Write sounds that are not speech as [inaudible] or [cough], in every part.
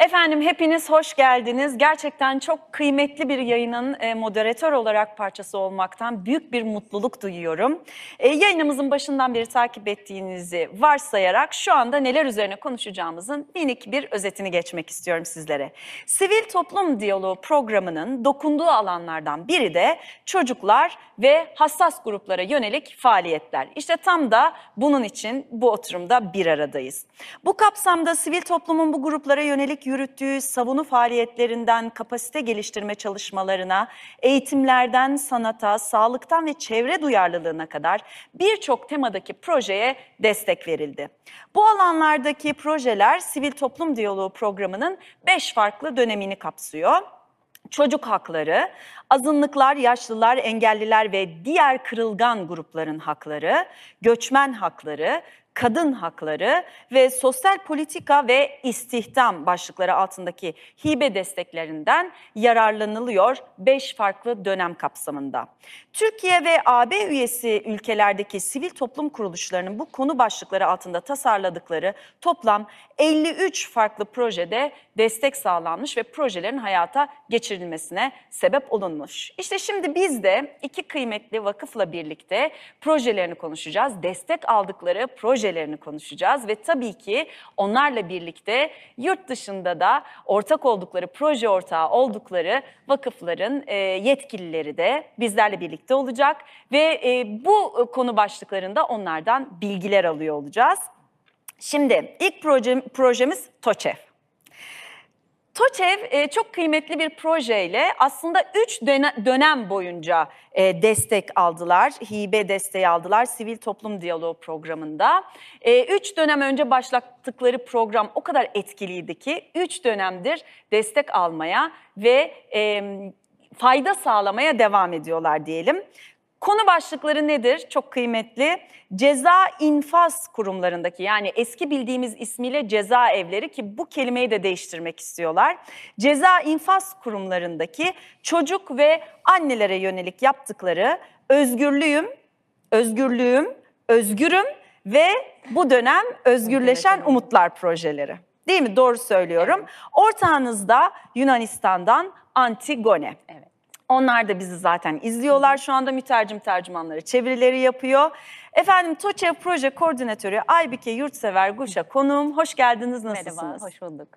Efendim hepiniz hoş geldiniz. Gerçekten çok kıymetli bir yayının e, moderatör olarak parçası olmaktan büyük bir mutluluk duyuyorum. E, yayınımızın başından beri takip ettiğinizi varsayarak şu anda neler üzerine konuşacağımızın minik bir özetini geçmek istiyorum sizlere. Sivil Toplum Diyaloğu programının dokunduğu alanlardan biri de çocuklar ve hassas gruplara yönelik faaliyetler. İşte tam da bunun için bu oturumda bir aradayız. Bu kapsamda sivil toplumun bu gruplara yönelik yürüttüğü savunu faaliyetlerinden kapasite geliştirme çalışmalarına, eğitimlerden sanata, sağlıktan ve çevre duyarlılığına kadar birçok temadaki projeye destek verildi. Bu alanlardaki projeler Sivil Toplum Diyaloğu programının beş farklı dönemini kapsıyor çocuk hakları, azınlıklar, yaşlılar, engelliler ve diğer kırılgan grupların hakları, göçmen hakları, kadın hakları ve sosyal politika ve istihdam başlıkları altındaki hibe desteklerinden yararlanılıyor 5 farklı dönem kapsamında. Türkiye ve AB üyesi ülkelerdeki sivil toplum kuruluşlarının bu konu başlıkları altında tasarladıkları toplam 53 farklı projede destek sağlanmış ve projelerin hayata geçirilmesine sebep olunmuş. İşte şimdi biz de iki kıymetli vakıfla birlikte projelerini konuşacağız. Destek aldıkları projelerini konuşacağız ve tabii ki onlarla birlikte yurt dışında da ortak oldukları, proje ortağı oldukları vakıfların e, yetkilileri de bizlerle birlikte olacak ve e, bu konu başlıklarında onlardan bilgiler alıyor olacağız. Şimdi ilk proje, projemiz TOÇEV. TOÇEV e, çok kıymetli bir projeyle aslında 3 dönem boyunca e, destek aldılar, hibe desteği aldılar Sivil Toplum Diyaloğu programında. 3 dönem önce başlattıkları program o kadar etkiliydi ki 3 dönemdir destek almaya ve e, fayda sağlamaya devam ediyorlar diyelim. Konu başlıkları nedir? Çok kıymetli. Ceza infaz kurumlarındaki yani eski bildiğimiz ismiyle cezaevleri ki bu kelimeyi de değiştirmek istiyorlar. Ceza infaz kurumlarındaki çocuk ve annelere yönelik yaptıkları özgürlüğüm, özgürlüğüm, özgürüm ve bu dönem özgürleşen umutlar projeleri. Değil mi? Doğru söylüyorum. Evet. Ortağınızda Yunanistan'dan Antigone. Evet. Onlar da bizi zaten izliyorlar. Şu anda mütercim tercümanları çevirileri yapıyor. Efendim TOÇEV Proje Koordinatörü Aybike Yurtsever Guş'a konuğum. Hoş geldiniz, nasılsınız? Merhaba, hoş bulduk.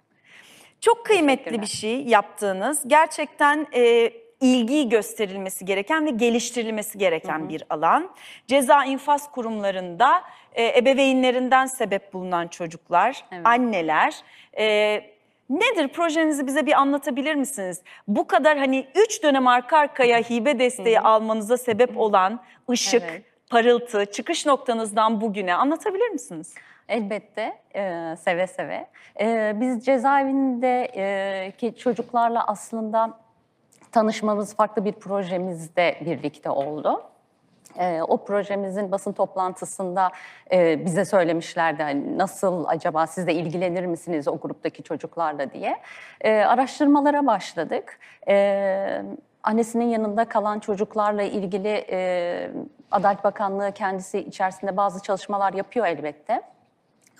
Çok kıymetli bir şey yaptığınız. Gerçekten e, ilgi gösterilmesi gereken ve geliştirilmesi gereken hı hı. bir alan. Ceza infaz kurumlarında e, ebeveynlerinden sebep bulunan çocuklar, evet. anneler... E, Nedir projenizi bize bir anlatabilir misiniz? Bu kadar hani üç dönem arka arkaya hibe desteği almanıza sebep olan ışık, evet. parıltı, çıkış noktanızdan bugüne anlatabilir misiniz? Elbette, e, seve seve. E, biz cezaevinde e, ki çocuklarla aslında tanışmamız farklı bir projemizde birlikte oldu. E, o projemizin basın toplantısında e, bize söylemişlerdi hani nasıl acaba siz de ilgilenir misiniz o gruptaki çocuklarla diye. E, araştırmalara başladık. E, annesinin yanında kalan çocuklarla ilgili e, Adalet Bakanlığı kendisi içerisinde bazı çalışmalar yapıyor elbette.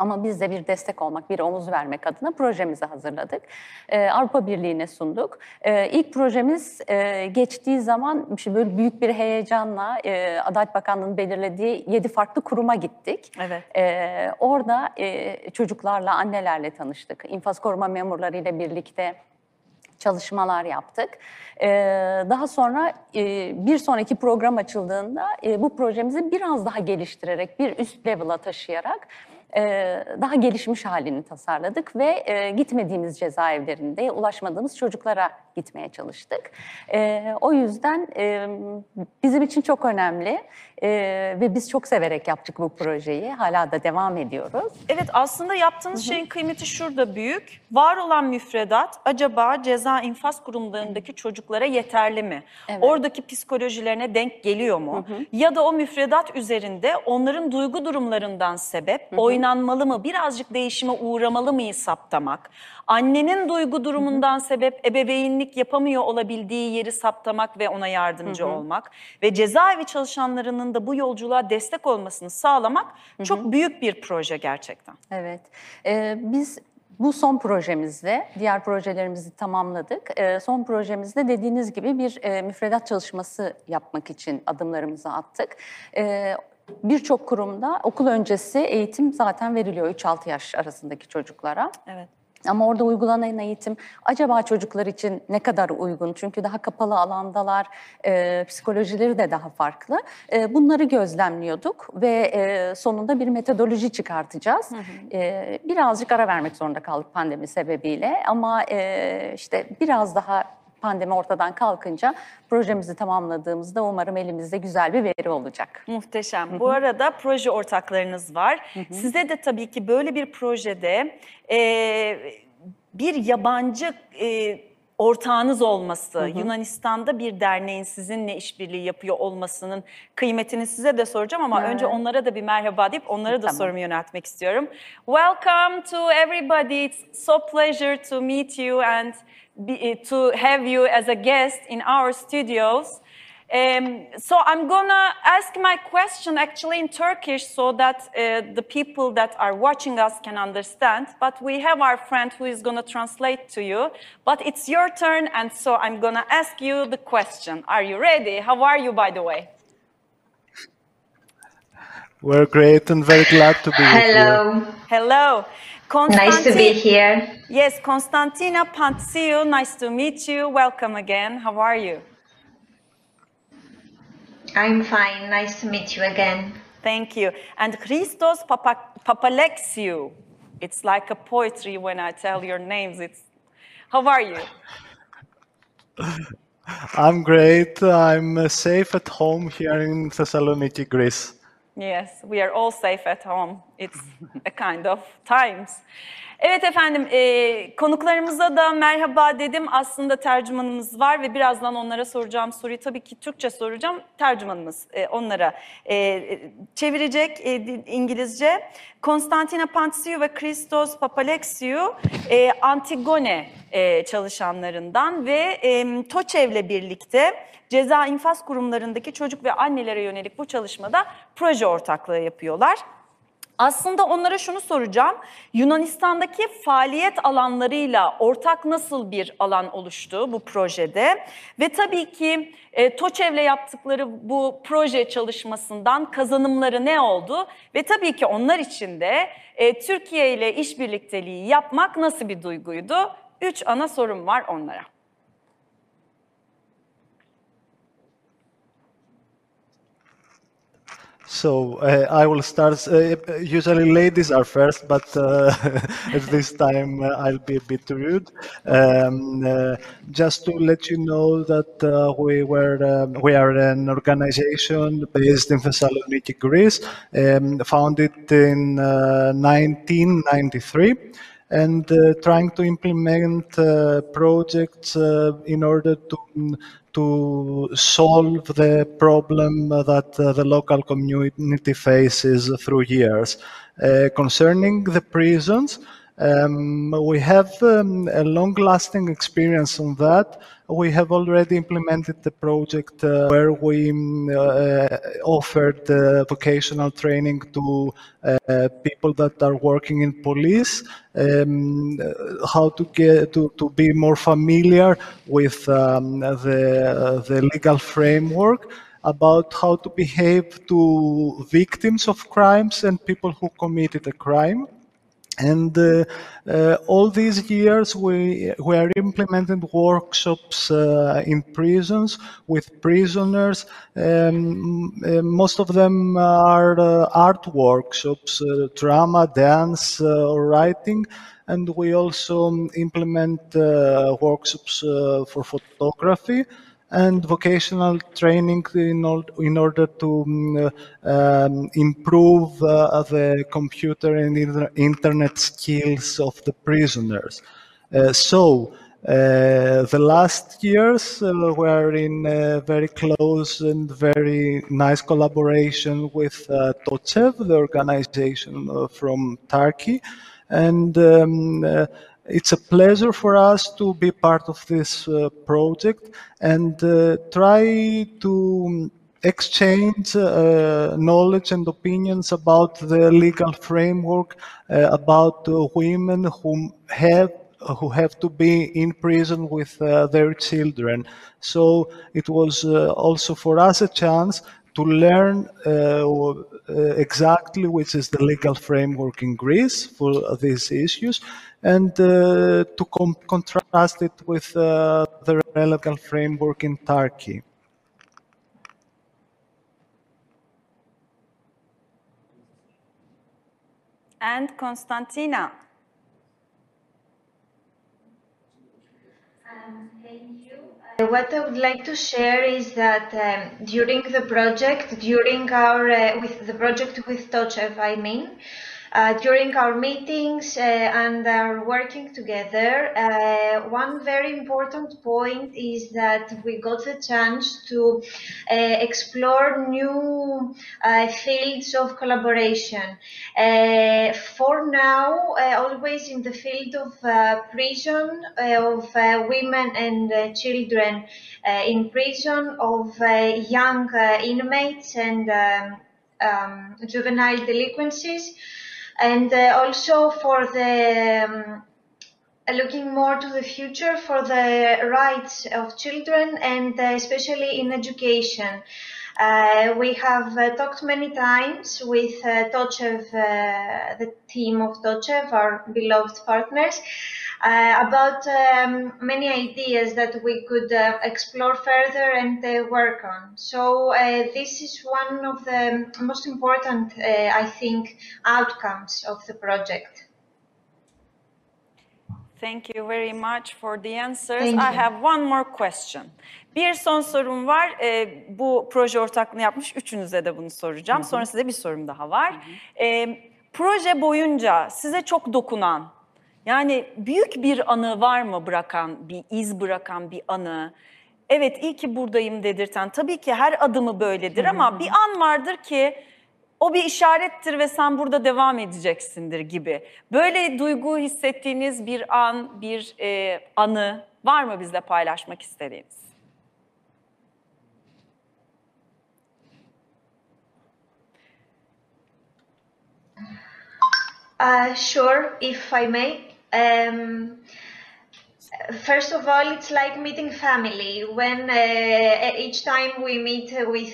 Ama biz de bir destek olmak, bir omuz vermek adına projemizi hazırladık. Ee, Avrupa Birliği'ne sunduk. Ee, ilk projemiz e, geçtiği zaman işte böyle büyük bir heyecanla e, Adalet Bakanlığı'nın belirlediği yedi farklı kuruma gittik. Evet. Ee, orada e, çocuklarla, annelerle tanıştık. İnfaz koruma memurlarıyla birlikte çalışmalar yaptık. Ee, daha sonra e, bir sonraki program açıldığında e, bu projemizi biraz daha geliştirerek, bir üst level'a taşıyarak e, daha gelişmiş halini tasarladık ve gitmediğimiz cezaevlerinde ulaşmadığımız çocuklara gitmeye çalıştık. O yüzden bizim için çok önemli ve biz çok severek yaptık bu projeyi. Hala da devam ediyoruz. Evet aslında yaptığınız Hı -hı. şeyin kıymeti şurada büyük. Var olan müfredat acaba ceza infaz kurumlarındaki çocuklara yeterli mi? Evet. Oradaki psikolojilerine denk geliyor mu? Hı -hı. Ya da o müfredat üzerinde onların duygu durumlarından sebep, oyun oynanmalı mı, birazcık değişime uğramalı mıyız saptamak? Annenin duygu durumundan sebep ebeveynlik yapamıyor olabildiği yeri saptamak ve ona yardımcı olmak ve cezaevi çalışanlarının da bu yolculuğa destek olmasını sağlamak çok büyük bir proje gerçekten. Evet, ee, biz Bu son projemizde, diğer projelerimizi tamamladık. Ee, son projemizde dediğiniz gibi bir e, müfredat çalışması yapmak için adımlarımızı attık. Ee, Birçok kurumda okul öncesi eğitim zaten veriliyor 3-6 yaş arasındaki çocuklara. Evet. Ama orada uygulanan eğitim acaba çocuklar için ne kadar uygun? Çünkü daha kapalı alandalar, e, psikolojileri de daha farklı. E, bunları gözlemliyorduk ve e, sonunda bir metodoloji çıkartacağız. E, birazcık ara vermek zorunda kaldık pandemi sebebiyle ama e, işte biraz daha pandemi ortadan kalkınca projemizi tamamladığımızda umarım elimizde güzel bir veri olacak. Muhteşem. Bu arada proje ortaklarınız var. Size de tabii ki böyle bir projede e, bir yabancı e, ortağınız olması, Yunanistan'da bir derneğin sizinle işbirliği yapıyor olmasının kıymetini size de soracağım ama önce onlara da bir merhaba deyip onlara da Tamam. sorumu yöneltmek istiyorum. Welcome to everybody. It's so pleasure to meet you and be, to have you as a guest in our studios. Um, so I'm gonna ask my question actually in Turkish so that uh, the people that are watching us can understand. But we have our friend who is gonna translate to you. But it's your turn, and so I'm gonna ask you the question. Are you ready? How are you, by the way? We're great and very glad to be with you. Hello, Hello. Nice to be here. Yes, Konstantina Pantsiou, nice to meet you. Welcome again. How are you? I'm fine, nice to meet you again. Thank you. And Christos Papa- Papalexiou. It's like a poetry when I tell your names. It's how are you? [laughs] I'm great. I'm uh, safe at home here in Thessaloniki, Greece. Yes, we are all safe at home. It's a kind of times. Evet efendim, e, konuklarımıza da merhaba dedim. Aslında tercümanımız var ve birazdan onlara soracağım soruyu tabii ki Türkçe soracağım. Tercümanımız e, onlara e, çevirecek e, İngilizce. Konstantina Pantsiou ve Christos Papalexiou e, Antigone e, çalışanlarından ve e, TOÇEV'le birlikte ceza infaz kurumlarındaki çocuk ve annelere yönelik bu çalışmada proje ortaklığı yapıyorlar. Aslında onlara şunu soracağım. Yunanistan'daki faaliyet alanlarıyla ortak nasıl bir alan oluştu bu projede? Ve tabii ki e, TOÇEV'le yaptıkları bu proje çalışmasından kazanımları ne oldu? Ve tabii ki onlar için de e, Türkiye ile işbirlikteliği yapmak nasıl bir duyguydu? Üç ana sorum var onlara. So uh, I will start. Uh, usually ladies are first, but uh, [laughs] at this time uh, I'll be a bit rude. Um, uh, just to let you know that uh, we were um, we are an organization based in Thessaloniki, Greece, um, founded in uh, 1993 and uh, trying to implement uh, projects uh, in order to to solve the problem that uh, the local community faces through years. Uh, concerning the prisons, um, we have um, a long-lasting experience on that. We have already implemented the project uh, where we um, uh, offered uh, vocational training to uh, people that are working in police, um, how to get to, to be more familiar with um, the, the legal framework about how to behave to victims of crimes and people who committed a crime. And uh, uh, all these years, we, we are implementing workshops uh, in prisons with prisoners. Um, uh, most of them are uh, art workshops, uh, drama, dance, or writing. And we also um, implement workshops for photography and vocational training in, in order to um, uh, um, improve uh, the computer and inter- internet skills of the prisoners. Uh, so, uh, the last years uh, were in very close and very nice collaboration with uh, TOCEV, the organization from Turkey, and um, it's a pleasure for us to be part of this uh, project and uh, try to exchange uh, knowledge and opinions about the legal framework uh, about women who have who have to be in prison with uh, their children. So it was uh, also for us a chance to learn uh, uh, exactly which is the legal framework in Greece for these issues and uh, to com- contrast it with uh, the legal framework in Turkey. And Konstantina. Uh, What I would like to share is that um, during the project, during our uh, with the project with Tochev, I mean, uh, during our meetings uh, and our working together, uh, one very important point is that we got the chance to uh, explore new uh, fields of collaboration. Uh, for now, always in the field of prison, of women and children in prison, of young inmates and um, um, juvenile delinquencies, and uh, also for the um, looking more to the future for the rights of children and uh, especially in education. Uh, we have uh, talked many times with uh, Tochev, uh, the team of Tochev, our beloved partners, uh, about um, many ideas that we could uh, explore further and work on. So uh, this is one of the most important, uh, I think, outcomes of the project. Thank you very much for the answers. I have one more question. Bir son sorum var. Ee, bu proje ortaklığını yapmış üçünüze de bunu soracağım. Sonra size bir sorum daha var. Ee, proje boyunca size çok dokunan, yani büyük bir anı var mı bırakan, bir iz bırakan bir anı? Evet iyi ki buradayım dedirten. Tabii ki her adımı böyledir ama bir an vardır ki o bir işarettir ve sen burada devam edeceksindir gibi. Böyle duygu hissettiğiniz bir an, bir e, anı var mı bizle paylaşmak istediğiniz? Uh, sure, if I may. Um, first of all, it's like meeting family. When uh, each time we meet uh, with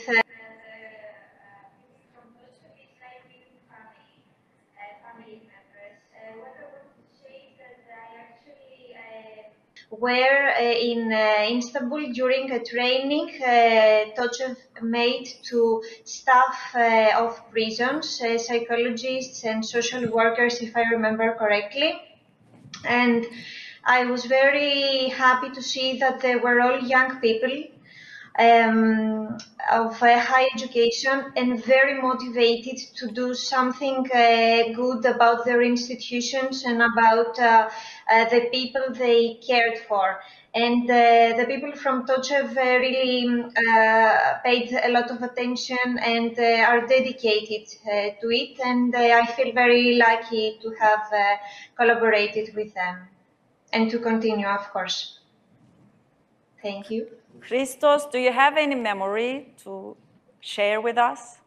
where uh, in uh, Istanbul during a training uh, Tochev made to staff of prisons, psychologists and social workers, if I remember correctly. And I was very happy to see that they were all young people um, of uh, high education and very motivated to do something uh, good about their institutions and about uh, uh, the people they cared for. And uh, the people from Tochev really paid a lot of attention and are dedicated to it. And I feel very lucky to have collaborated with them and to continue, of course. Thank you. Christos, do you have any memory to share with us?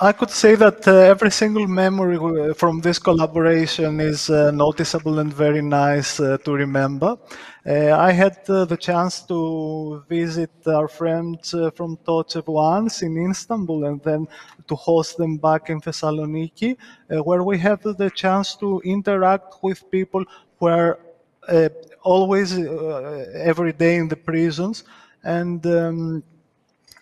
I could say that uh, every single memory uh, from this collaboration is uh, noticeable and very nice uh, to remember. Uh, I had uh, the chance to visit our friends from Tochev once in Istanbul and then to host them back in Thessaloniki, where we had the chance to interact with people who are always, uh, every day in the prisons. And um,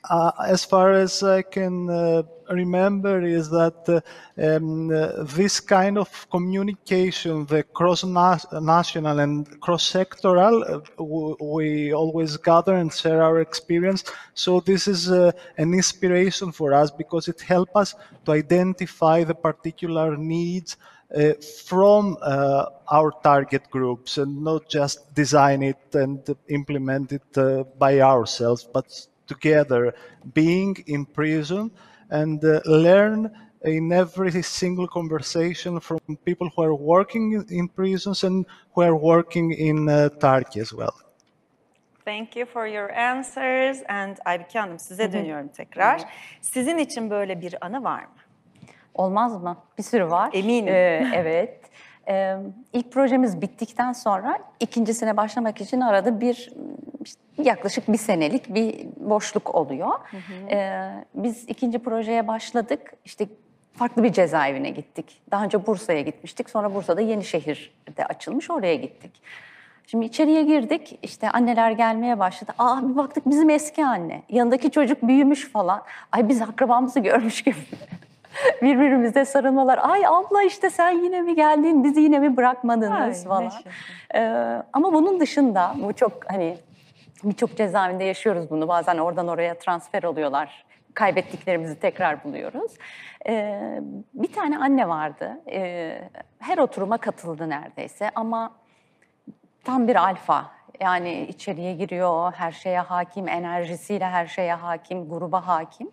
uh, as far as I can uh, remember, is that uh, um, uh, this kind of communication, the cross-national and cross-sectoral, uh, we always gather and share our experience. So this is uh, an inspiration for us because it helps us to identify the particular needs uh, from uh, our target groups and not just design it and implement it uh, by ourselves, but together, being in prison and uh, learn in every single conversation from people who are working in- in prisons and who are working in uh, Turkey as well. Thank you for your answers. And Aybüke Hanım size dönüyorum tekrar. Sizin için böyle bir anı var mı? Olmaz mı? Bir sürü var. Eminim. Ee, evet. Ee, ilk projemiz bittikten sonra ikincisine başlamak için arada bir işte yaklaşık bir senelik bir boşluk oluyor. Ee, biz ikinci projeye başladık. İşte farklı bir cezaevine gittik. Daha önce Bursa'ya gitmiştik. Sonra Bursa'da Yenişehir'de açılmış oraya gittik. Şimdi içeriye girdik, işte anneler gelmeye başladı. Aa bir baktık bizim eski anne. Yanındaki çocuk büyümüş falan. Ay biz akrabamızı görmüş gibi. Birbirimize sarılmalar. Ay abla işte sen yine mi geldin, bizi yine mi bırakmadınız Ay, falan. Ee, ama bunun dışında bu çok hani birçok cezaevinde yaşıyoruz bunu. Bazen oradan oraya transfer oluyorlar. Kaybettiklerimizi tekrar buluyoruz. Ee, bir tane anne vardı. Ee, her oturuma katıldı neredeyse ama tam bir alfa. Yani içeriye giriyor, her şeye hakim, enerjisiyle her şeye hakim, gruba hakim.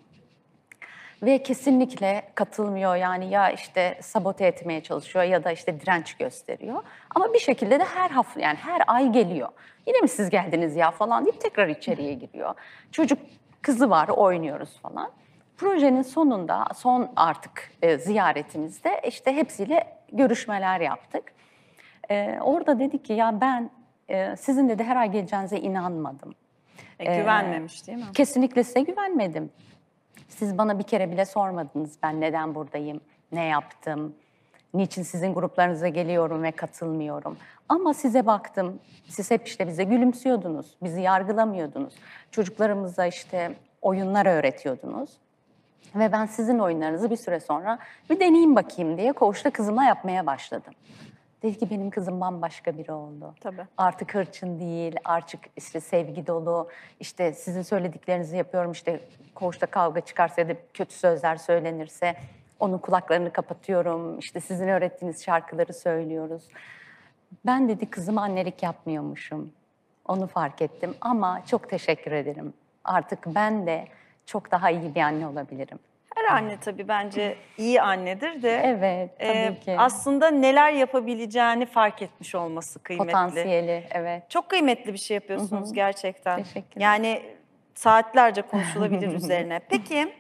Ve kesinlikle katılmıyor yani ya işte sabote etmeye çalışıyor ya da işte direnç gösteriyor. Ama bir şekilde de her hafta yani her ay geliyor. Yine mi siz geldiniz ya falan deyip tekrar içeriye giriyor. Çocuk kızı var oynuyoruz falan. Projenin sonunda son artık e, ziyaretimizde işte hepsiyle görüşmeler yaptık. Ee, orada dedi ki ya ben e, sizin de her ay geleceğinize inanmadım. E, güvenmemiş değil mi? Kesinlikle size güvenmedim. Siz bana bir kere bile sormadınız ben neden buradayım, ne yaptım, niçin sizin gruplarınıza geliyorum ve katılmıyorum. Ama size baktım, siz hep işte bize gülümsüyordunuz, bizi yargılamıyordunuz. Çocuklarımıza işte oyunlar öğretiyordunuz. Ve ben sizin oyunlarınızı bir süre sonra bir deneyeyim bakayım diye koğuşta kızımla yapmaya başladım. Dedi ki benim kızım bambaşka biri oldu. Tabii. Artık hırçın değil, artık işte sevgi dolu. İşte sizin söylediklerinizi yapıyorum. İşte koğuşta kavga çıkarsa ya da kötü sözler söylenirse onun kulaklarını kapatıyorum. İşte sizin öğrettiğiniz şarkıları söylüyoruz. Ben dedi kızıma annelik yapmıyormuşum. Onu fark ettim ama çok teşekkür ederim. Artık ben de çok daha iyi bir anne olabilirim. Anne tabii bence iyi annedir de Evet, tabii e, ki. aslında neler yapabileceğini fark etmiş olması kıymetli. Potansiyeli, evet. Çok kıymetli bir şey yapıyorsunuz gerçekten. Teşekkürler. Yani saatlerce konuşulabilir [laughs] üzerine. Peki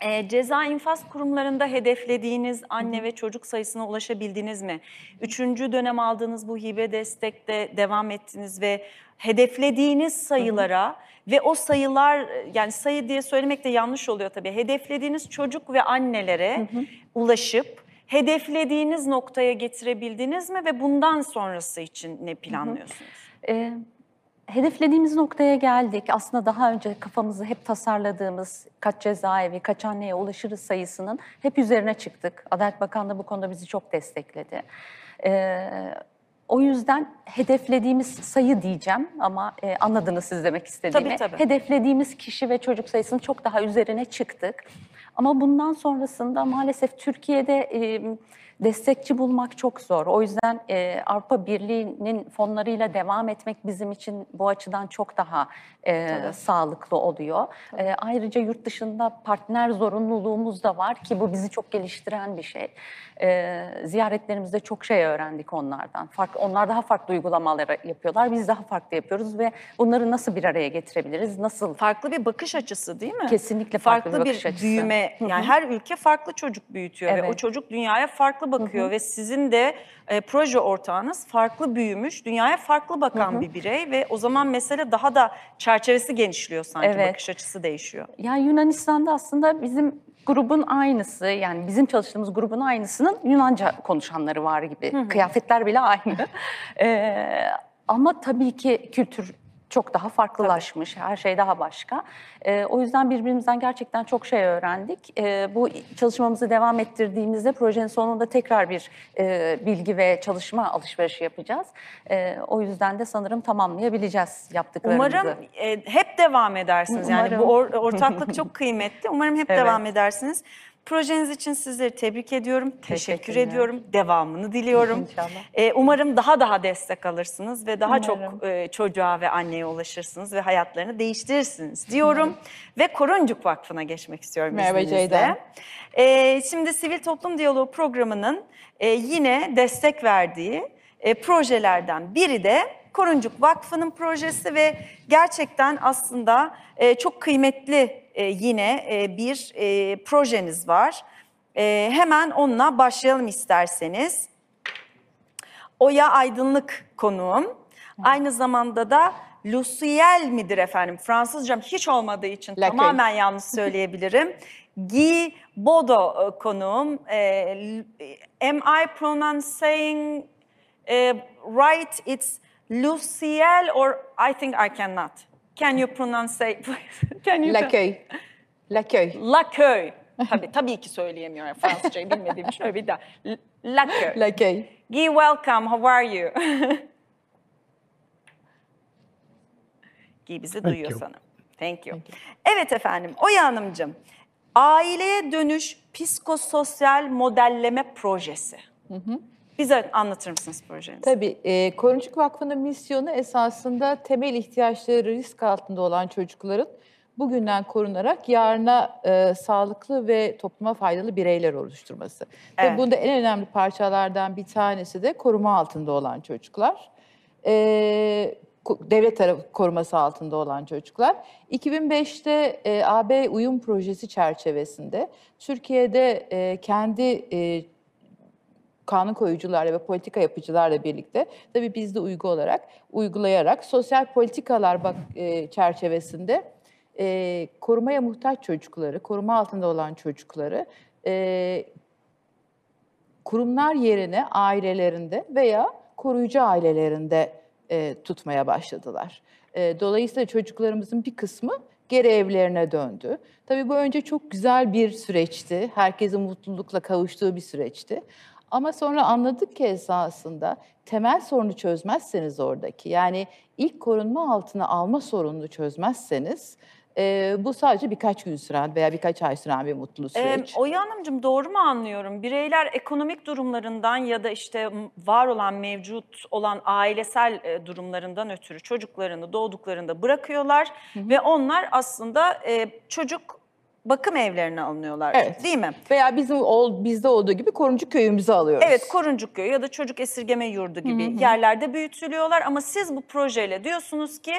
e, ceza infaz kurumlarında hedeflediğiniz anne ve çocuk sayısına ulaşabildiniz mi? Üçüncü dönem aldığınız bu hibe destekte devam ettiniz ve hedeflediğiniz sayılara ve o sayılar yani sayı diye söylemek de yanlış oluyor tabii. Hedeflediğiniz çocuk ve annelere ulaşıp hedeflediğiniz noktaya getirebildiniz mi ve bundan sonrası için ne planlıyorsunuz? Ee, hedeflediğimiz noktaya geldik. Aslında daha önce kafamızı hep tasarladığımız kaç cezaevi, kaç anneye ulaşırız sayısının hep üzerine çıktık. Adalet Bakanlığı bu konuda bizi çok destekledi. Ee, o yüzden hedeflediğimiz sayı diyeceğim ama e, anladınız siz demek istediğimi. Tabii, tabii. Hedeflediğimiz kişi ve çocuk sayısının çok daha üzerine çıktık. Ama bundan sonrasında maalesef Türkiye'de e, destekçi bulmak çok zor. O yüzden e, Avrupa Birliği'nin fonlarıyla devam etmek bizim için bu açıdan çok daha e, sağlıklı oluyor. E, ayrıca yurt dışında partner zorunluluğumuz da var ki bu bizi çok geliştiren bir şey. E, ziyaretlerimizde çok şey öğrendik onlardan. Fark, onlar daha farklı uygulamalar yapıyorlar, biz daha farklı yapıyoruz ve bunları nasıl bir araya getirebiliriz, nasıl Farklı bir bakış açısı değil mi? Kesinlikle farklı bir bir, bakış açısı. büyüme. Yani her ülke farklı çocuk büyütüyor ve o Evet. çocuk dünyaya farklı bakıyor ve sizin de e, proje ortağınız farklı büyümüş, dünyaya farklı bakan bir birey ve o zaman mesele daha da çerçevesi genişliyor sanki Evet. bakış açısı değişiyor. Yani Yunanistan'da aslında bizim grubun aynısı yani bizim çalıştığımız grubun aynısının Yunanca konuşanları var gibi. Kıyafetler bile aynı. [laughs] Ee, ama tabii ki kültür çok daha farklılaşmış. Her şey daha başka. Ee, o yüzden birbirimizden gerçekten çok şey öğrendik. Ee, bu çalışmamızı devam ettirdiğimizde projenin sonunda tekrar bir e, bilgi ve çalışma alışverişi yapacağız. Ee, o yüzden de sanırım tamamlayabileceğiz yaptıklarımızı. Umarım e, hep devam edersiniz. Yani bu or- ortaklık çok kıymetli. Umarım hep [laughs] Evet. devam edersiniz. Projeniz için sizleri tebrik ediyorum. Teşekkür ediyorum. Devamını diliyorum. İnşallah. E, umarım daha daha destek alırsınız ve daha Umarım. çok e, çocuğa ve anneye ulaşırsınız ve hayatlarını değiştirirsiniz diyorum. Ve Koruncuk Vakfı'na geçmek istiyorum Merhaba izninizle. Ceyda. E, şimdi Sivil Toplum Diyaloğu programının e, yine destek verdiği e, projelerden biri de Koruncuk Vakfı'nın projesi ve gerçekten aslında e, çok kıymetli e, yine e, bir e, projeniz var. E, hemen onunla başlayalım isterseniz. Oya Aydınlık konuğum. Aynı zamanda da Luciel midir efendim? Fransızcam hiç olmadığı için Lacquer. tamamen yanlış [laughs] söyleyebilirim. Guy Bodo e, konuğum. E, l- am I pronouncing e, right? It's Luciel or I think I cannot. Can you pronounce? [laughs] Can you? L'accueil. L'accueil. Laköy. Tabii, tabii ki söyleyemiyorum Fransızcayı bilmediğim. Şöyle bir daha. L- Laköy. L'accueil. Guy, welcome. How are you? Guy bizi duyuyor you. sanırım. Thank you. Evet efendim, Oya Hanımcığım. Aileye dönüş psikososyal modelleme projesi. Bize anlatır mısınız projenizi? Tabii e, Koruncuk Vakfı'nın misyonu esasında temel ihtiyaçları risk altında olan çocukların bugünden korunarak yarına e, sağlıklı ve topluma faydalı bireyler oluşturması. Evet. Ve bunda en önemli parçalardan bir tanesi de koruma altında olan çocuklar. E, devlet tarafı koruması altında olan çocuklar. 2005'te e, AB uyum projesi çerçevesinde Türkiye'de e, kendi e, kanun koyucularla ve politika yapıcılarla birlikte tabii biz de uygu olarak uygulayarak sosyal politikalar bak e, çerçevesinde e, korumaya muhtaç çocukları, koruma altında olan çocukları e, kurumlar yerine ailelerinde veya koruyucu ailelerinde e, tutmaya başladılar. E, dolayısıyla çocuklarımızın bir kısmı geri evlerine döndü. Tabii bu önce çok güzel bir süreçti. Herkesin mutlulukla kavuştuğu bir süreçti. Ama sonra anladık ki esasında temel sorunu çözmezseniz oradaki yani ilk korunma altına alma sorununu çözmezseniz e, bu sadece birkaç gün süren veya birkaç ay süren bir mutlu Ee, süreç. Oya Hanımcığım doğru mu anlıyorum? Bireyler ekonomik durumlarından ya da işte var olan mevcut olan ailesel e, durumlarından ötürü çocuklarını doğduklarında bırakıyorlar ve onlar aslında e, çocuk bakım evlerine alınıyorlar. Evet. Değil mi? Veya bizim ol, bizde olduğu gibi koruncu köyümüze alıyoruz. Evet, Koruncuk Köyü ya da çocuk esirgeme yurdu gibi yerlerde büyütülüyorlar ama siz bu projeyle diyorsunuz ki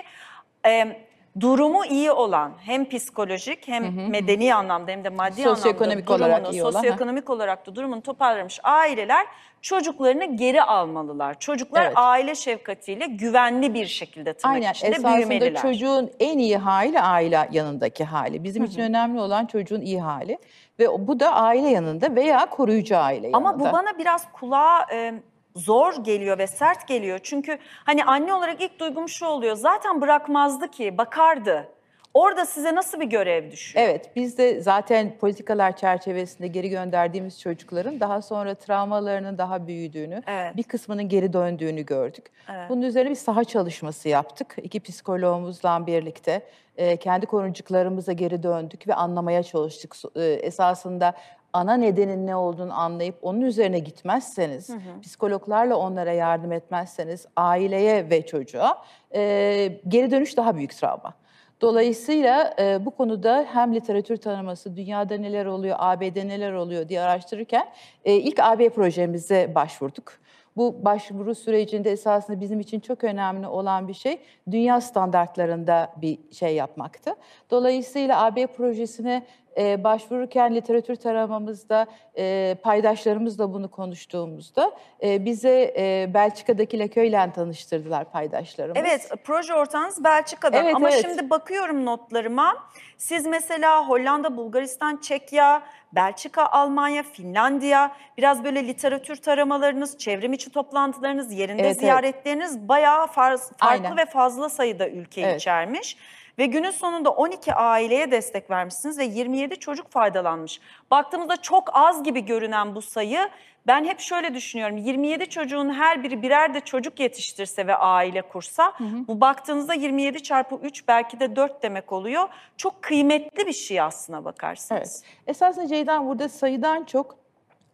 e, durumu iyi olan hem psikolojik hem medeni anlamda hem de maddi Sosyoekonomik anlamda olarak durumunu, iyi olan, ha. sosyoekonomik olarak da durumunu toparlamış aileler çocuklarını geri almalılar. Çocuklar Evet. aile şefkatiyle güvenli bir şekilde tırnak Aynen içinde esasında büyümeliler. çocuğun en iyi hali aile yanındaki hali. Bizim için önemli olan çocuğun iyi hali ve o- bu da aile yanında veya koruyucu aile yanında. Ama bu bana biraz kulağa e, zor geliyor ve sert geliyor. Çünkü hani anne olarak ilk duygum şu oluyor. Zaten bırakmazdı ki, bakardı. Orada size nasıl bir görev düşüyor? Evet, biz de zaten politikalar çerçevesinde geri gönderdiğimiz çocukların daha sonra travmalarının daha büyüdüğünü, Evet. bir kısmının geri döndüğünü gördük. Evet. Bunun üzerine bir saha çalışması yaptık. İki psikologumuzla birlikte e, kendi koruncuklarımıza geri döndük ve anlamaya çalıştık. E, esasında ana nedenin ne olduğunu anlayıp onun üzerine gitmezseniz, psikologlarla onlara yardım etmezseniz aileye ve çocuğa e, geri dönüş daha büyük travma. Dolayısıyla e, bu konuda hem literatür tanıması, dünyada neler oluyor, AB'de neler oluyor diye araştırırken e, ilk AB projemize başvurduk. Bu başvuru sürecinde esasında bizim için çok önemli olan bir şey dünya standartlarında bir şey yapmaktı. Dolayısıyla AB projesine e, başvururken literatür taramamızda e, paydaşlarımızla bunu konuştuğumuzda e, bize e, Belçika'daki Leköy'le tanıştırdılar paydaşlarımız. Evet, proje ortağınız Belçika'dan Evet, ama evet. şimdi bakıyorum notlarıma. Siz mesela Hollanda, Bulgaristan, Çekya, Belçika, Almanya, Finlandiya, biraz böyle literatür taramalarınız, çevrim içi toplantılarınız, yerinde Evet, evet. ziyaretleriniz bayağı farz- farklı Aynen. ve fazla sayıda ülke Evet. içermiş. Ve günün sonunda 12 aileye destek vermişsiniz ve 27 çocuk faydalanmış. Baktığımızda çok az gibi görünen bu sayı ben hep şöyle düşünüyorum. 27 çocuğun her biri birer de çocuk yetiştirse ve aile kursa bu baktığınızda 27 çarpı 3 belki de 4 demek oluyor. Çok kıymetli bir şey aslına bakarsanız. Evet. Esasında Ceydan burada sayıdan çok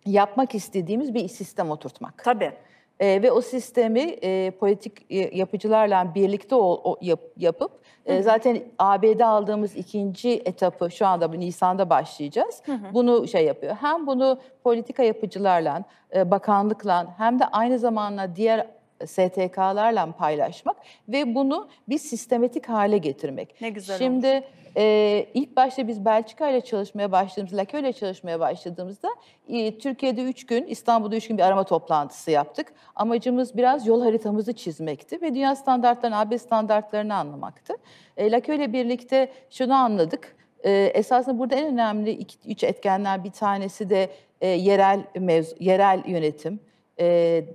yapmak istediğimiz bir sistem oturtmak. Tabii. Ee, ve o sistemi e, politik e, yapıcılarla birlikte o, o yap- yapıp e, zaten AB'de aldığımız ikinci etapı şu anda bu Nisan'da başlayacağız. Bunu şey yapıyor. Hem bunu politika yapıcılarla, e, bakanlıkla hem de aynı zamanda diğer STK'larla paylaşmak ve bunu bir sistematik hale getirmek. Ne güzel Şimdi e, ilk başta biz Belçika ile çalışmaya başladığımızda, Lake ile çalışmaya başladığımızda e, Türkiye'de üç gün, İstanbul'da üç gün bir arama toplantısı yaptık. Amacımız biraz yol haritamızı çizmekti ve dünya standartlarını, AB standartlarını anlamaktı. E, Lake ile birlikte şunu anladık. E, esasında burada en önemli iki, üç etkenler bir tanesi de e, yerel mevzu, yerel yönetim, e,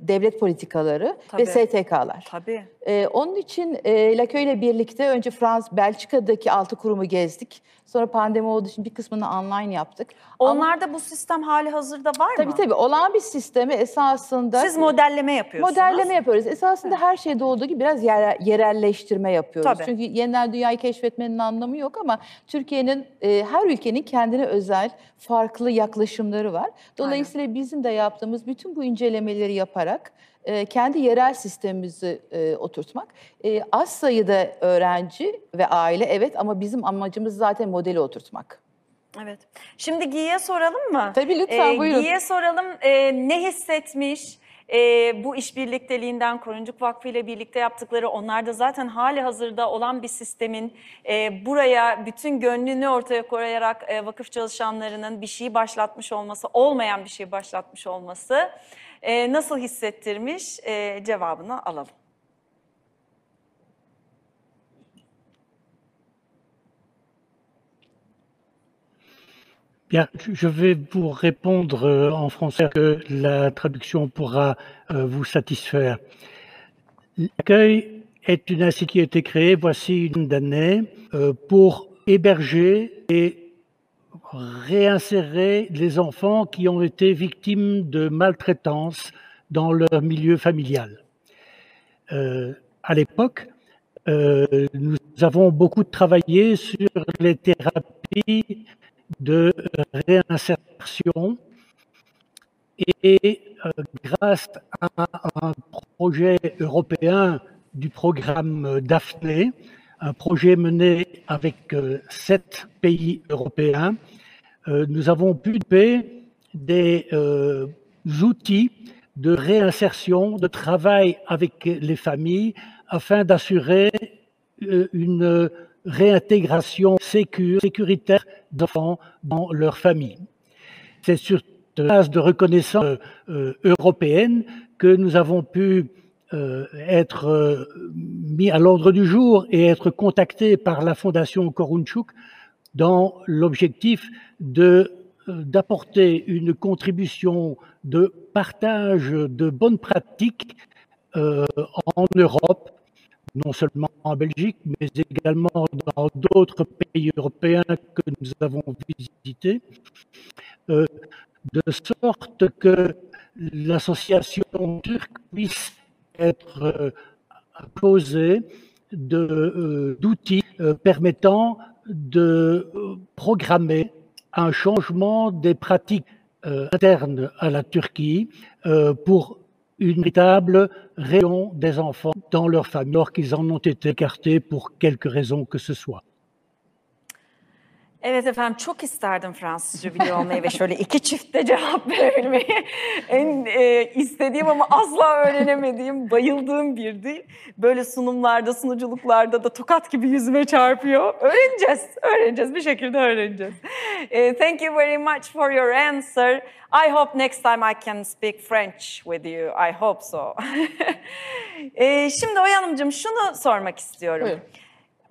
devlet politikaları Tabii. ve STK'lar. Tabii. Ee, onun için e, Lakö ile birlikte önce Frans, Belçika'daki altı kurumu gezdik. Sonra pandemi olduğu için bir kısmını online yaptık. Ama- Onlarda bu sistem hali hazırda var mı? Tabii tabii olan bir sistemi esasında... Siz modelleme yapıyorsunuz. Modelleme yapıyoruz. Esasında her şeyde olduğu gibi biraz yer- yerelleştirme yapıyoruz. Tabii. Çünkü yeniden dünyayı keşfetmenin anlamı yok ama Türkiye'nin, e, her ülkenin kendine özel farklı yaklaşımları var. Dolayısıyla bizim de yaptığımız bütün bu incelemeleri yaparak e, kendi yerel sistemimizi e, oturtmak. E, az sayıda öğrenci ve aile evet ama bizim amacımız zaten modeli oturtmak. Evet. Şimdi Giye'ye soralım mı? Tabii, lütfen, buyurun. Giye'ye soralım e, ne hissetmiş e, bu iş birlikteliğinden Koruncuk Vakfı ile birlikte yaptıkları onlar da zaten hali hazırda olan bir sistemin e, buraya bütün gönlünü ortaya koyarak e, vakıf çalışanlarının bir şeyi başlatmış olması, olmayan bir şeyi başlatmış olması e, E. Bien, je vais vous répondre euh, en français que la traduction pourra euh, vous satisfaire. L'accueil est une institution qui a été créée voici une d'années euh, pour héberger et réinsérer les enfants qui ont été victimes de maltraitance dans leur milieu familial. Euh, à l'époque, euh, nous avons beaucoup travaillé sur les thérapies de réinsertion et euh, grâce à un projet européen du programme Daphné, un projet mené avec euh, sept pays européens, euh, nous avons pu développer des euh, outils de réinsertion, de travail avec les familles afin d'assurer une réintégration sécuritaire d'enfants dans leur famille. C'est sur cette base de reconnaissance européenne que nous avons pu euh, être euh, mis à l'ordre du jour et être contactés par la Fondation Korunchuk dans l'objectif de euh, d'apporter une contribution de partage de bonnes pratiques en Europe non seulement en Belgique, mais également dans d'autres pays européens que nous avons visités, de sorte que l'association turque puisse être euh, composée de, euh, d'outils euh, permettant de programmer un changement des pratiques internes à la Turquie pour une véritable rayon des enfants dans leur famille, alors qu'ils en ont été écartés pour quelque raison que ce soit. Evet efendim çok isterdim Fransızca biliyor olmayı ve şöyle iki çifte cevap [laughs] verebilmeyi. En e, istediğim ama asla öğrenemediğim, bayıldığım bir dil. Böyle sunumlarda, sunuculuklarda da tokat gibi yüzüme çarpıyor. Öğreneceğiz, öğreneceğiz. Bir şekilde öğreneceğiz. E, thank you very much for your answer. I hope next time I can speak French with you. I hope so. [laughs] e, şimdi Oya Hanımcığım şunu sormak istiyorum. Buyurun.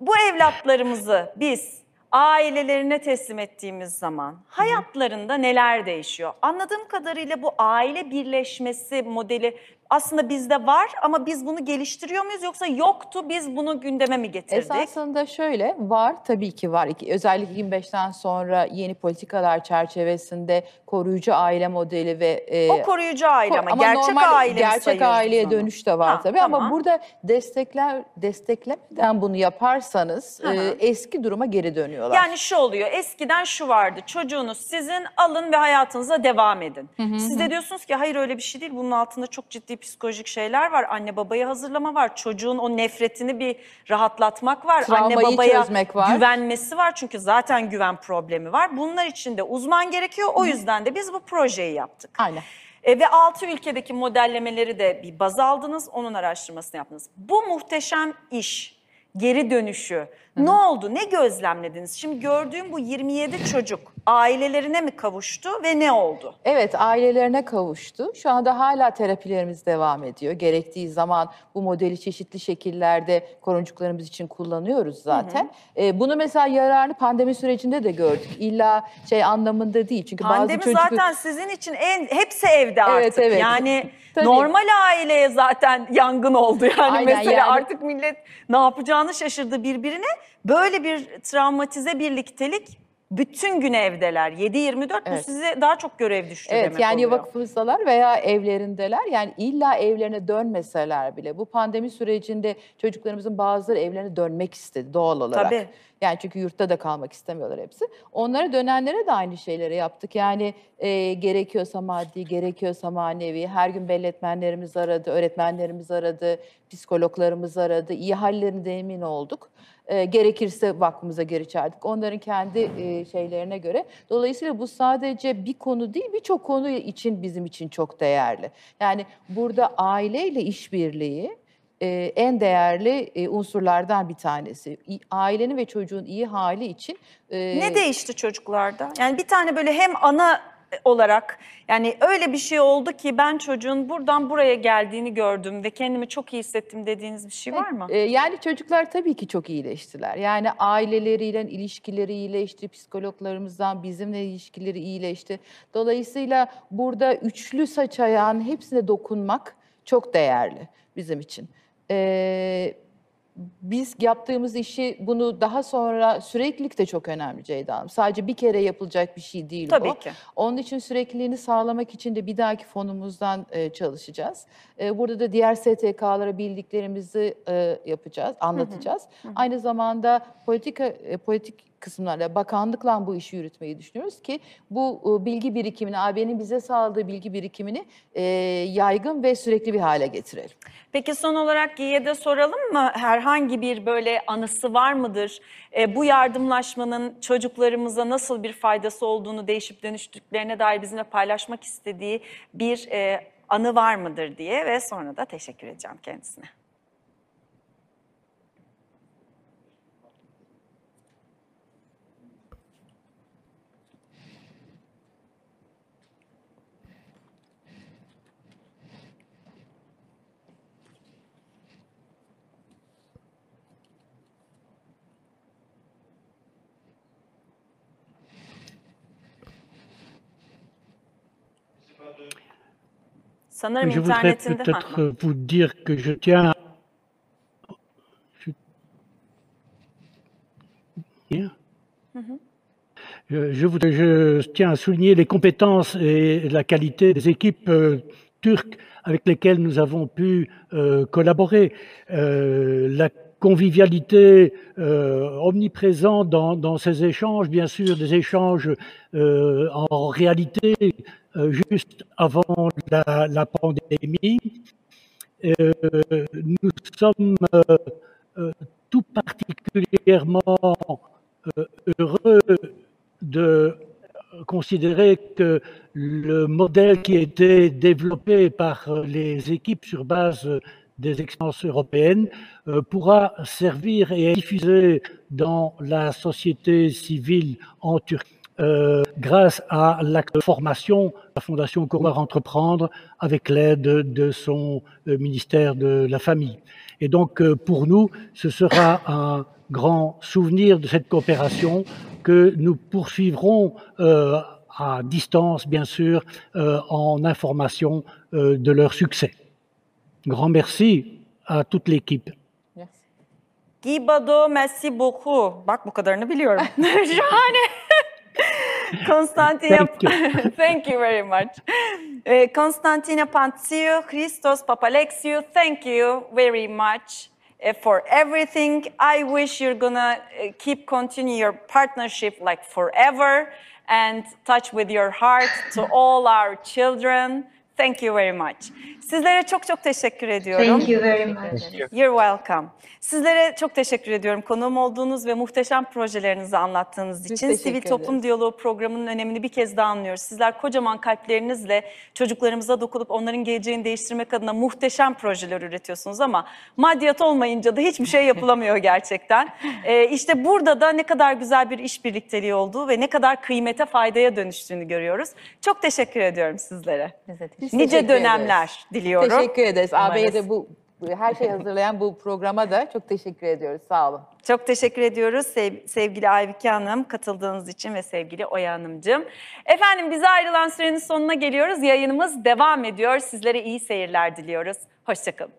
Bu evlatlarımızı biz ailelerine teslim ettiğimiz zaman hayatlarında neler değişiyor? Anladığım kadarıyla bu aile birleşmesi modeli aslında bizde var ama biz bunu geliştiriyor muyuz yoksa yoktu biz bunu gündeme mi getirdik? Esasında şöyle var tabii ki var. Özellikle 25'ten sonra yeni politikalar çerçevesinde koruyucu aile modeli ve e, o koruyucu aile ama, ama gerçek normal aile gerçek aileye onu? dönüş de var Ha, tabii tamam. ama burada destekler desteklemeden bunu yaparsanız Hı hı. e, eski duruma geri dönüyorlar. Yani şu oluyor eskiden şu vardı çocuğunuz sizin alın ve hayatınıza devam edin. Siz de diyorsunuz ki hayır öyle bir şey değil bunun altında çok ciddi psikolojik şeyler var. Anne babayı hazırlama var çocuğun o nefretini bir rahatlatmak var. Anne Travmayı babaya çözmek var. güvenmesi var çünkü zaten güven problemi var. Bunlar için de uzman gerekiyor o yüzden de biz bu projeyi yaptık. Aynen. E, ve 6 ülkedeki modellemeleri de bir baz aldınız, onun araştırmasını yaptınız. Bu muhteşem iş, geri dönüşü ne oldu, ne gözlemlediniz? Şimdi gördüğüm bu 27 çocuk ailelerine mi kavuştu ve ne oldu? Evet, ailelerine kavuştu. Şu anda hala terapilerimiz devam ediyor. Gerektiği zaman bu modeli çeşitli şekillerde koruncuklarımız için kullanıyoruz zaten. Ee, bunu mesela yararını pandemi sürecinde de gördük. İlla şey anlamında değil. Çünkü Pandemi bazı çocuk zaten sizin için en hepsi evde artık. Evet, evet. Yani Tabii. normal aileye zaten yangın oldu yani Aynen, mesela yani- artık millet ne yapacağını şaşırdı birbirine. Böyle bir travmatize birliktelik bütün gün evdeler. 7-24 bu Evet. size daha çok görev düştü Evet demek yani oluyor. vakıfımızdalar veya evlerindeler. Yani illa evlerine dönmeseler bile bu pandemi sürecinde çocuklarımızın bazıları evlerine dönmek istedi doğal olarak. Tabii. Yani çünkü yurtta da kalmak istemiyorlar hepsi. Onlara dönenlere de aynı şeyleri yaptık. Yani e, gerekiyorsa maddi, gerekiyorsa manevi. Her gün belletmenlerimiz aradı, öğretmenlerimiz aradı, psikologlarımız aradı. İyi hallerinden emin olduk. E, gerekirse vakfımıza geri çağırdık. Onların kendi e, şeylerine göre. Dolayısıyla bu sadece bir konu değil, birçok konu için bizim için çok değerli. Yani burada aileyle işbirliği e, en değerli e, unsurlardan bir tanesi. Ailenin ve çocuğun iyi hali için Ne değişti çocuklarda? Yani bir tane böyle hem ana olarak yani öyle bir şey oldu ki ben çocuğun buradan buraya geldiğini gördüm ve kendimi çok iyi hissettim dediğiniz bir şey var mı? E, yani çocuklar tabii ki çok iyileştiler. Yani aileleriyle ilişkileri iyileşti, psikologlarımızdan bizimle ilişkileri iyileşti. Dolayısıyla burada üçlü saç ayağın hepsine dokunmak çok değerli bizim için. E, biz yaptığımız işi bunu daha sonra süreklilik de çok önemli Ceyda Hanım. Sadece bir kere yapılacak bir şey değil Tabii bu. ki. Onun için sürekliliğini sağlamak için de bir dahaki fonumuzdan e, çalışacağız. E, burada da diğer STK'lara bildiklerimizi e, yapacağız, anlatacağız. Aynı zamanda politika e, politik kısımlarla, bakanlıkla bu işi yürütmeyi düşünüyoruz ki bu e, bilgi birikimini, AB'nin bize sağladığı bilgi birikimini e, yaygın ve sürekli bir hale getirelim. Peki son olarak Giye'de soralım mı? Herhangi bir böyle anısı var mıdır? E, bu yardımlaşmanın çocuklarımıza nasıl bir faydası olduğunu değişip dönüştüklerine dair bizimle paylaşmak istediği bir e, anı var mıdır diye ve sonra da teşekkür edeceğim kendisine. Sanırım Je voudrais peut-être vous dire que je tiens. Je... Bien. Je, je voudrais- je tiens à souligner les compétences et la qualité des équipes euh, turques avec lesquelles nous avons pu euh, collaborer. Euh, la convivialité omniprésente dans, dans ces échanges, bien sûr des échanges en réalité juste avant la, pandémie. Euh, nous sommes euh, euh, tout particulièrement euh, heureux de considérer que le modèle qui a été développé par euh, les équipes sur base euh, des expériences européennes euh, pourra servir et être diffusé dans la société civile en Turquie. Euh, grâce à l'acte de formation, la Fondation Couloir Entreprendre avec l'aide de son euh, ministère de la Famille. Et donc, euh, pour nous, ce sera un grand souvenir de cette coopération que nous poursuivrons euh, à distance, bien sûr, euh, en information euh, de leur succès. Grand merci à toute l'équipe. Merci. Gibado merci beaucoup. Bak bu kadarını biliyorum. [laughs] [laughs] Şahane. [laughs] Konstantina, Thank you. [laughs] thank you very much. Eh, Konstantina Christos Papalexiou, thank you very much eh, for everything. I wish you're gonna eh, keep continue your partnership like forever and touch with your heart to all our children. Thank you very much. Sizlere çok çok teşekkür ediyorum. Thank you very much. You're welcome. Sizlere çok teşekkür ediyorum konuğum olduğunuz ve muhteşem projelerinizi anlattığınız Biz için. teşekkür Sivil Toplum. Diyaloğu programının önemini bir kez daha anlıyoruz. Sizler kocaman kalplerinizle çocuklarımıza dokunup onların geleceğini değiştirmek adına muhteşem projeler üretiyorsunuz ama maddiyat olmayınca da hiçbir şey yapılamıyor [laughs] gerçekten. Ee, işte burada da ne kadar güzel bir iş birlikteliği olduğu ve ne kadar kıymete faydaya dönüştüğünü görüyoruz. Çok teşekkür ediyorum sizlere. Biz de Biz Nice dönemler ederiz. diliyorum. Teşekkür ederiz. AB'ye de bu her şeyi hazırlayan bu programa da çok teşekkür ediyoruz. Sağ olun. Çok teşekkür ediyoruz sev- sevgili Aybüke Hanım katıldığınız için ve sevgili Oya Hanımcığım. Efendim bize ayrılan sürenin sonuna geliyoruz. Yayınımız devam ediyor. Sizlere iyi seyirler diliyoruz. Hoşçakalın.